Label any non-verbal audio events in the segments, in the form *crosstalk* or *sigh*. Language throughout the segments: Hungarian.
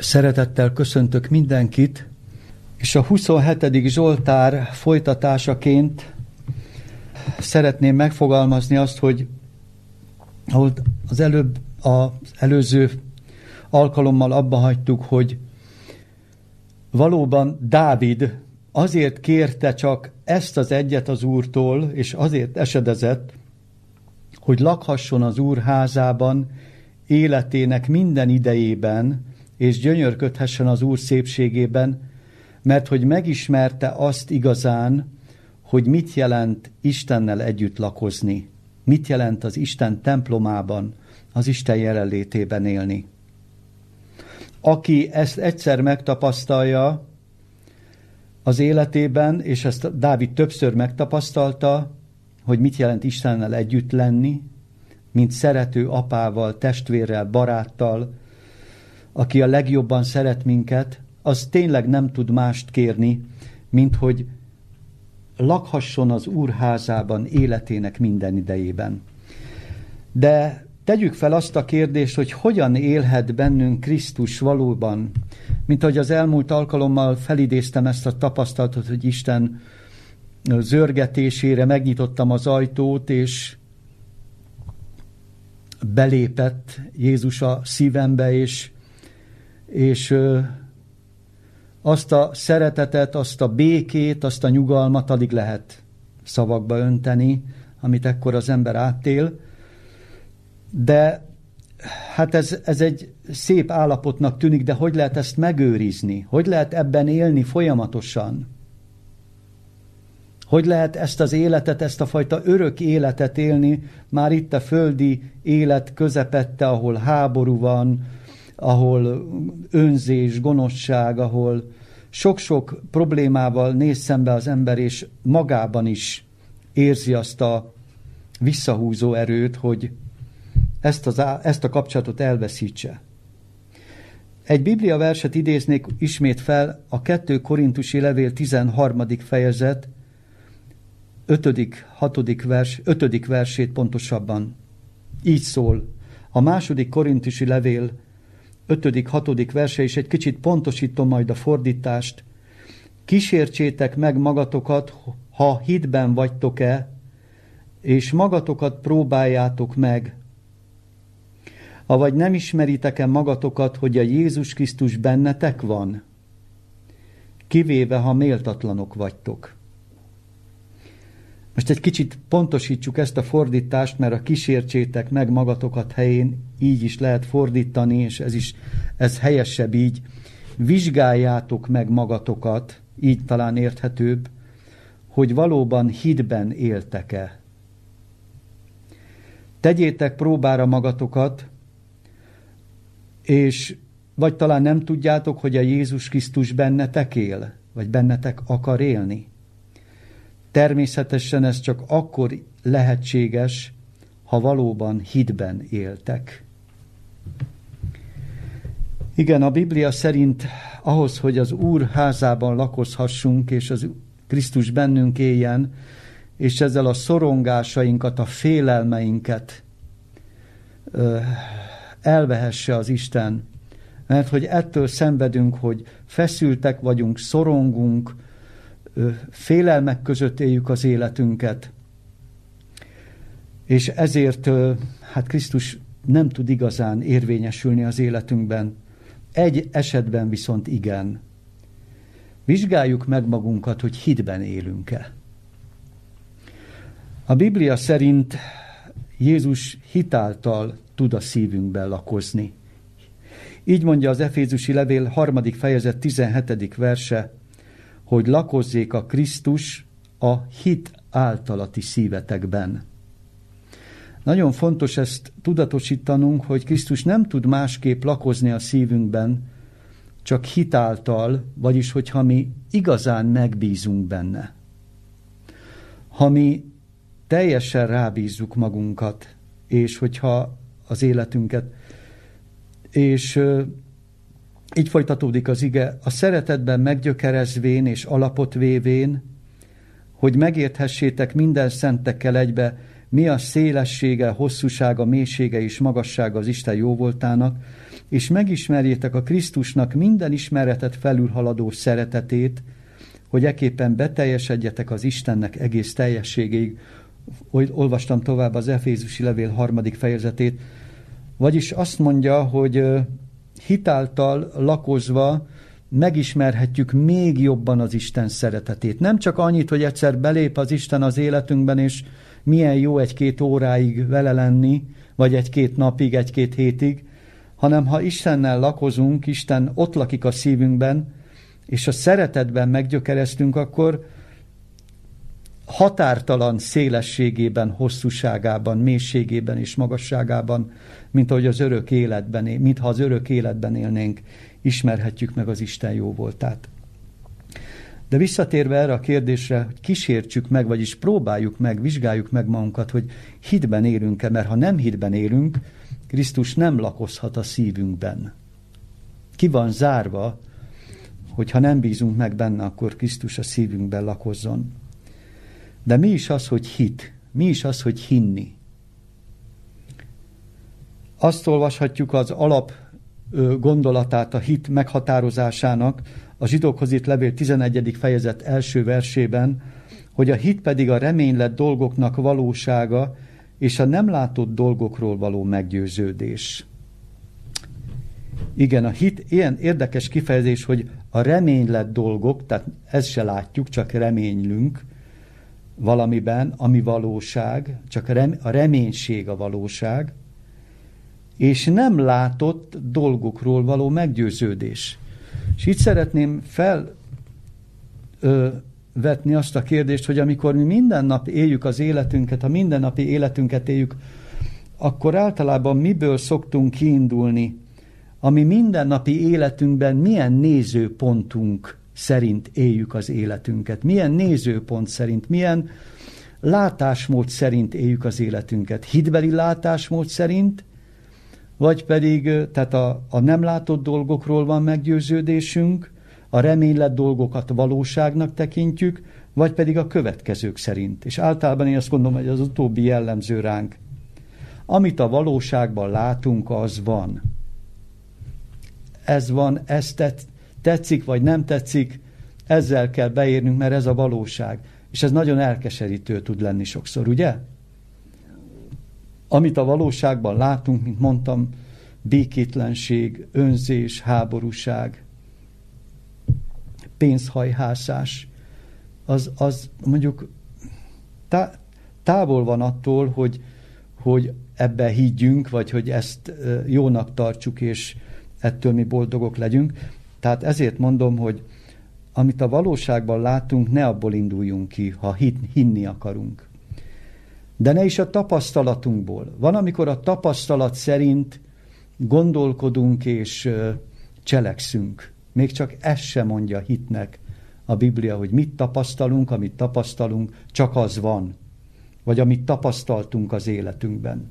Szeretettel köszöntök mindenkit, és a 27. Zsoltár folytatásaként szeretném megfogalmazni azt, hogy ahol az előbb, az előző alkalommal abba hagytuk, hogy valóban Dávid azért kérte csak ezt az egyet az Úrtól, és azért esedezett, hogy lakhasson az Úr házában életének minden idejében, és gyönyörködhessen az Úr szépségében, mert hogy megismerte azt igazán, hogy mit jelent Istennel együtt lakozni, mit jelent az Isten templomában, az Isten jelenlétében élni. Aki ezt egyszer megtapasztalja az életében, és ezt Dávid többször megtapasztalta, hogy mit jelent Istennel együtt lenni, mint szerető apával, testvérrel, baráttal, aki a legjobban szeret minket, az tényleg nem tud mást kérni, mint hogy lakhasson az úrházában életének minden idejében. De tegyük fel azt a kérdést, hogy hogyan élhet bennünk Krisztus valóban, mint ahogy az elmúlt alkalommal felidéztem ezt a tapasztalatot, hogy Isten zörgetésére megnyitottam az ajtót, és belépett Jézus a szívembe, és és azt a szeretetet, azt a békét, azt a nyugalmat alig lehet szavakba önteni, amit ekkor az ember átél. De hát ez, ez egy szép állapotnak tűnik, de hogy lehet ezt megőrizni? Hogy lehet ebben élni folyamatosan? Hogy lehet ezt az életet, ezt a fajta örök életet élni, már itt a földi élet közepette, ahol háború van, ahol önzés, gonoszság, ahol sok-sok problémával néz szembe az ember, és magában is érzi azt a visszahúzó erőt, hogy ezt, az, ezt a kapcsolatot elveszítse. Egy Biblia verset idéznék ismét fel, a 2 Korintusi levél 13. fejezet 5. 6. vers, 5. versét pontosabban. Így szól. A második korintusi levél 5. 6. verse, és egy kicsit pontosítom majd a fordítást. Kísértsétek meg magatokat, ha hitben vagytok-e, és magatokat próbáljátok meg. Avagy nem ismeritek-e magatokat, hogy a Jézus Krisztus bennetek van? Kivéve, ha méltatlanok vagytok. Most egy kicsit pontosítsuk ezt a fordítást, mert a kísértsétek meg magatokat helyén így is lehet fordítani, és ez is ez helyesebb így. Vizsgáljátok meg magatokat, így talán érthetőbb, hogy valóban hitben éltek-e. Tegyétek próbára magatokat, és vagy talán nem tudjátok, hogy a Jézus Krisztus bennetek él, vagy bennetek akar élni. Természetesen ez csak akkor lehetséges, ha valóban hitben éltek. Igen, a Biblia szerint ahhoz, hogy az Úr házában lakozhassunk, és az Krisztus bennünk éljen, és ezzel a szorongásainkat, a félelmeinket elvehesse az Isten. Mert hogy ettől szenvedünk, hogy feszültek vagyunk, szorongunk, félelmek között éljük az életünket. És ezért hát Krisztus nem tud igazán érvényesülni az életünkben. Egy esetben viszont igen. Vizsgáljuk meg magunkat, hogy hitben élünk-e. A Biblia szerint Jézus hitáltal tud a szívünkben lakozni. Így mondja az Efézusi levél harmadik fejezet 17. verse, hogy lakozzék a Krisztus a hit általati szívetekben. Nagyon fontos ezt tudatosítanunk, hogy Krisztus nem tud másképp lakozni a szívünkben, csak hitáltal, vagyis hogyha mi igazán megbízunk benne. Ha mi teljesen rábízzuk magunkat, és hogyha az életünket, és így folytatódik az ige, a szeretetben meggyökerezvén és alapot vévén, hogy megérthessétek minden szentekkel egybe, mi a szélessége, hosszúsága, mélysége és magassága az Isten jóvoltának, és megismerjétek a Krisztusnak minden ismeretet felülhaladó szeretetét, hogy eképpen beteljesedjetek az Istennek egész teljességéig. Olvastam tovább az Efézusi levél harmadik fejezetét, vagyis azt mondja, hogy hitáltal lakozva megismerhetjük még jobban az Isten szeretetét. Nem csak annyit, hogy egyszer belép az Isten az életünkben, és milyen jó egy-két óráig vele lenni, vagy egy-két napig, egy-két hétig, hanem ha Istennel lakozunk, Isten ott lakik a szívünkben, és a szeretetben meggyökereztünk, akkor határtalan szélességében, hosszúságában, mélységében és magasságában, mint ahogy az örök életben, mintha az örök életben élnénk, ismerhetjük meg az Isten jó voltát. De visszatérve erre a kérdésre, hogy kísértsük meg, vagyis próbáljuk meg, vizsgáljuk meg magunkat, hogy hitben élünk-e, mert ha nem hitben élünk, Krisztus nem lakozhat a szívünkben. Ki van zárva, hogy ha nem bízunk meg benne, akkor Krisztus a szívünkben lakozzon. De mi is az, hogy hit? Mi is az, hogy hinni? Azt olvashatjuk az alap gondolatát a hit meghatározásának a zsidókhoz itt levél 11. fejezet első versében, hogy a hit pedig a reménylett dolgoknak valósága és a nem látott dolgokról való meggyőződés. Igen, a hit ilyen érdekes kifejezés, hogy a reménylett dolgok, tehát ezt se látjuk, csak reménylünk valamiben, ami valóság, csak a reménység a valóság, és nem látott dolgokról való meggyőződés. És itt szeretném felvetni azt a kérdést, hogy amikor mi minden nap éljük az életünket, a mindennapi életünket éljük, akkor általában miből szoktunk kiindulni, ami mindennapi életünkben milyen nézőpontunk szerint éljük az életünket, milyen nézőpont szerint, milyen látásmód szerint éljük az életünket. Hitbeli látásmód szerint, vagy pedig tehát a, a nem látott dolgokról van meggyőződésünk, a reménylet dolgokat valóságnak tekintjük, vagy pedig a következők szerint. És általában én azt gondolom, hogy az utóbbi jellemző ránk. Amit a valóságban látunk, az van. Ez van, ez tetszik, vagy nem tetszik, ezzel kell beérnünk, mert ez a valóság. És ez nagyon elkeserítő tud lenni sokszor, ugye? Amit a valóságban látunk, mint mondtam, békétlenség, önzés, háborúság, pénzhajhászás, az, az mondjuk tá, távol van attól, hogy, hogy ebbe higgyünk, vagy hogy ezt jónak tartsuk, és ettől mi boldogok legyünk. Tehát ezért mondom, hogy amit a valóságban látunk, ne abból induljunk ki, ha hinni akarunk de ne is a tapasztalatunkból. Van, amikor a tapasztalat szerint gondolkodunk és cselekszünk. Még csak ezt sem mondja hitnek a Biblia, hogy mit tapasztalunk, amit tapasztalunk, csak az van. Vagy amit tapasztaltunk az életünkben.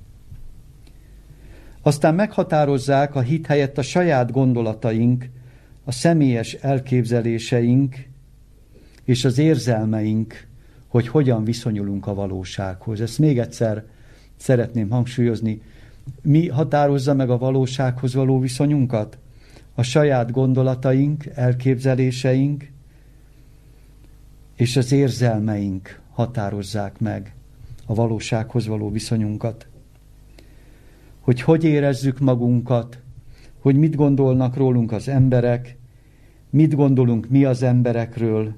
Aztán meghatározzák a hit helyett a saját gondolataink, a személyes elképzeléseink és az érzelmeink hogy hogyan viszonyulunk a valósághoz. Ezt még egyszer szeretném hangsúlyozni. Mi határozza meg a valósághoz való viszonyunkat? A saját gondolataink, elképzeléseink és az érzelmeink határozzák meg a valósághoz való viszonyunkat. Hogy hogy érezzük magunkat, hogy mit gondolnak rólunk az emberek, mit gondolunk mi az emberekről,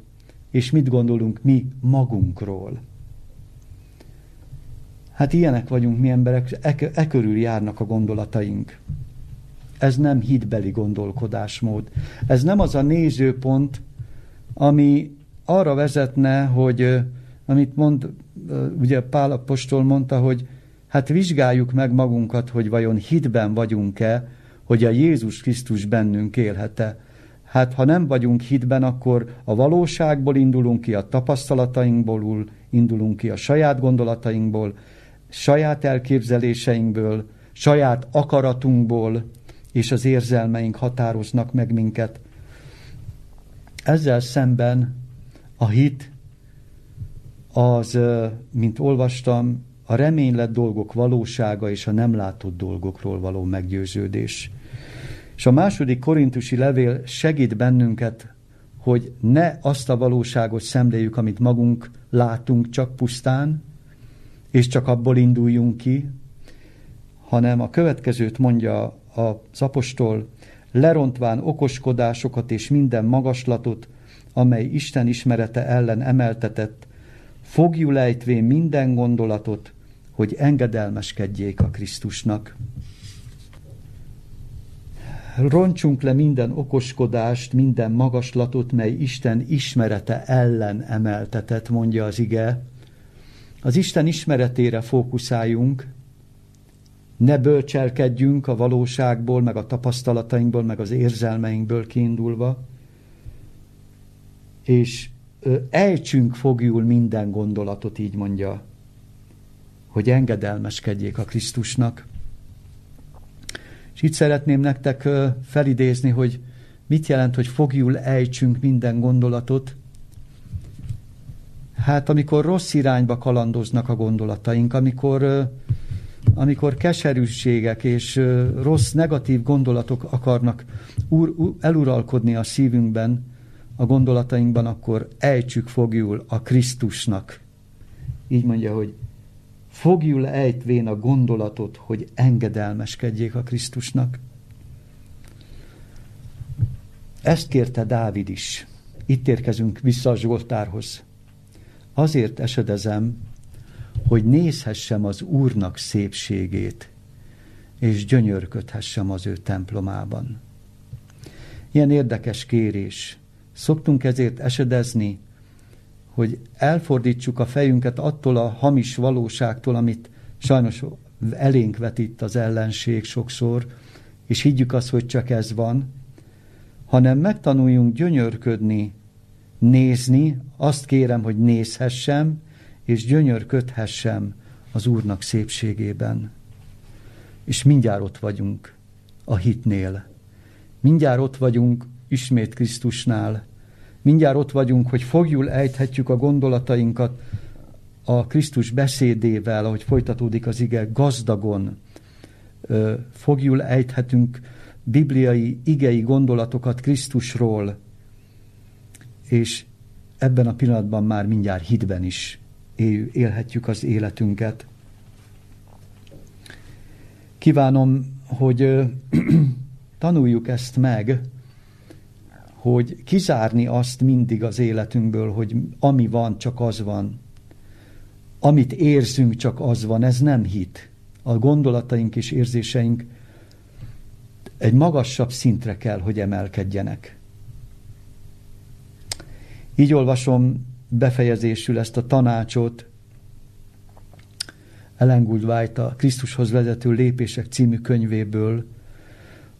és mit gondolunk mi magunkról. Hát ilyenek vagyunk mi emberek, e, e körül járnak a gondolataink. Ez nem hitbeli gondolkodásmód. Ez nem az a nézőpont, ami arra vezetne, hogy amit mond, ugye Pál apostol mondta, hogy hát vizsgáljuk meg magunkat, hogy vajon hitben vagyunk-e, hogy a Jézus Krisztus bennünk élhet-e. Hát ha nem vagyunk hitben, akkor a valóságból indulunk ki, a tapasztalatainkból indulunk ki, a saját gondolatainkból, saját elképzeléseinkből, saját akaratunkból, és az érzelmeink határoznak meg minket. Ezzel szemben a hit az, mint olvastam, a reménylett dolgok valósága és a nem látott dolgokról való meggyőződés. És a második korintusi levél segít bennünket, hogy ne azt a valóságot szemléljük, amit magunk látunk csak pusztán, és csak abból induljunk ki, hanem a következőt mondja az apostol, lerontván okoskodásokat és minden magaslatot, amely Isten ismerete ellen emeltetett, fogjul ejtvén minden gondolatot, hogy engedelmeskedjék a Krisztusnak. Roncsunk le minden okoskodást, minden magaslatot, mely Isten ismerete ellen emeltetett, mondja az ige. Az Isten ismeretére fókuszáljunk, ne bölcselkedjünk a valóságból, meg a tapasztalatainkból, meg az érzelmeinkből kiindulva, és ejtsünk fogjul minden gondolatot, így mondja, hogy engedelmeskedjék a Krisztusnak. És itt szeretném nektek felidézni, hogy mit jelent, hogy fogjul ejtsünk minden gondolatot. Hát amikor rossz irányba kalandoznak a gondolataink, amikor, amikor keserűségek és rossz, negatív gondolatok akarnak úr, eluralkodni a szívünkben, a gondolatainkban, akkor ejtsük fogjul a Krisztusnak. Így mondja, hogy fogjul ejtvén a gondolatot, hogy engedelmeskedjék a Krisztusnak. Ezt kérte Dávid is. Itt érkezünk vissza a Zsoltárhoz. Azért esedezem, hogy nézhessem az Úrnak szépségét, és gyönyörködhessem az ő templomában. Ilyen érdekes kérés. Szoktunk ezért esedezni, hogy elfordítsuk a fejünket attól a hamis valóságtól, amit sajnos elénk vetít az ellenség sokszor, és higgyük azt, hogy csak ez van, hanem megtanuljunk gyönyörködni, nézni, azt kérem, hogy nézhessem, és gyönyörködhessem az Úrnak szépségében. És mindjárt ott vagyunk a hitnél. Mindjárt ott vagyunk ismét Krisztusnál. Mindjárt ott vagyunk, hogy fogjul ejthetjük a gondolatainkat a Krisztus beszédével, ahogy folytatódik az ige, gazdagon. Fogjul ejthetünk bibliai, igei gondolatokat Krisztusról, és ebben a pillanatban már mindjárt hitben is élhetjük az életünket. Kívánom, hogy *clears throat* tanuljuk ezt meg, hogy kizárni azt mindig az életünkből, hogy ami van, csak az van. Amit érzünk, csak az van. Ez nem hit. A gondolataink és érzéseink egy magasabb szintre kell, hogy emelkedjenek. Így olvasom befejezésül ezt a tanácsot Ellen White a Krisztushoz vezető lépések című könyvéből,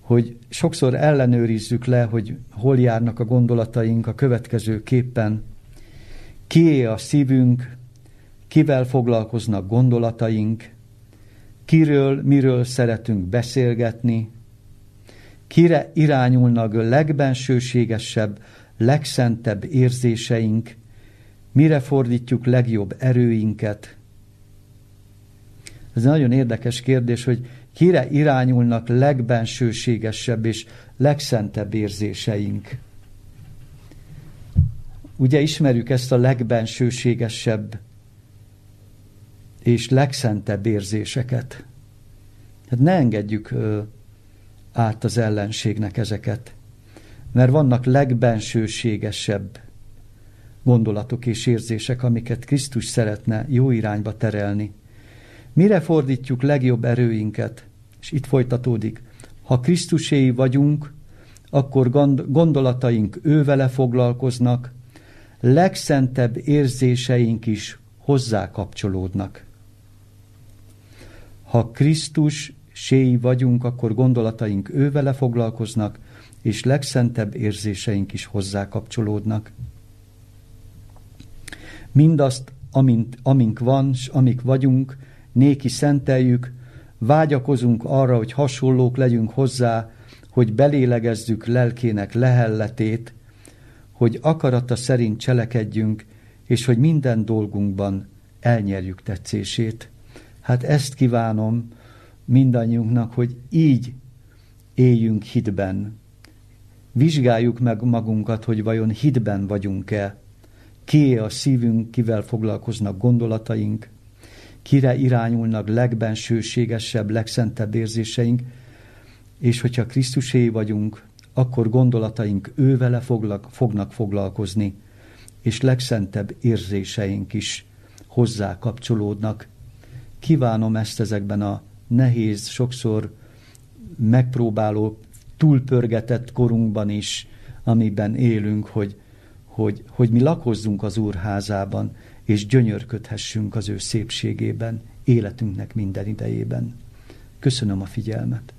hogy sokszor ellenőrizzük le, hogy hol járnak a gondolataink a következő képpen. Kié a szívünk, kivel foglalkoznak gondolataink, kiről, miről szeretünk beszélgetni, kire irányulnak a legbensőségesebb, legszentebb érzéseink, mire fordítjuk legjobb erőinket. Ez nagyon érdekes kérdés, hogy kire irányulnak legbensőségesebb és legszentebb érzéseink. Ugye ismerjük ezt a legbensőségesebb és legszentebb érzéseket. Hát ne engedjük át az ellenségnek ezeket, mert vannak legbensőségesebb gondolatok és érzések, amiket Krisztus szeretne jó irányba terelni. Mire fordítjuk legjobb erőinket? És itt folytatódik. Ha Krisztuséi vagyunk, akkor gondolataink ővele foglalkoznak, legszentebb érzéseink is hozzá kapcsolódnak. Ha Krisztus séi vagyunk, akkor gondolataink ővele foglalkoznak, és legszentebb érzéseink is hozzá kapcsolódnak. Mindazt, amint, amink van, s amik vagyunk, néki szenteljük, vágyakozunk arra, hogy hasonlók legyünk hozzá, hogy belélegezzük lelkének lehelletét, hogy akarata szerint cselekedjünk, és hogy minden dolgunkban elnyerjük tetszését. Hát ezt kívánom mindannyiunknak, hogy így éljünk hitben. Vizsgáljuk meg magunkat, hogy vajon hitben vagyunk-e. Ki a szívünk, kivel foglalkoznak gondolataink, kire irányulnak legbensőségesebb, legszentebb érzéseink, és hogyha Krisztusé vagyunk, akkor gondolataink ővele foglak, fognak foglalkozni, és legszentebb érzéseink is hozzá kapcsolódnak. Kívánom ezt ezekben a nehéz, sokszor megpróbáló, túlpörgetett korunkban is, amiben élünk, hogy, hogy, hogy mi lakozzunk az Úrházában, és gyönyörködhessünk az ő szépségében, életünknek minden idejében. Köszönöm a figyelmet.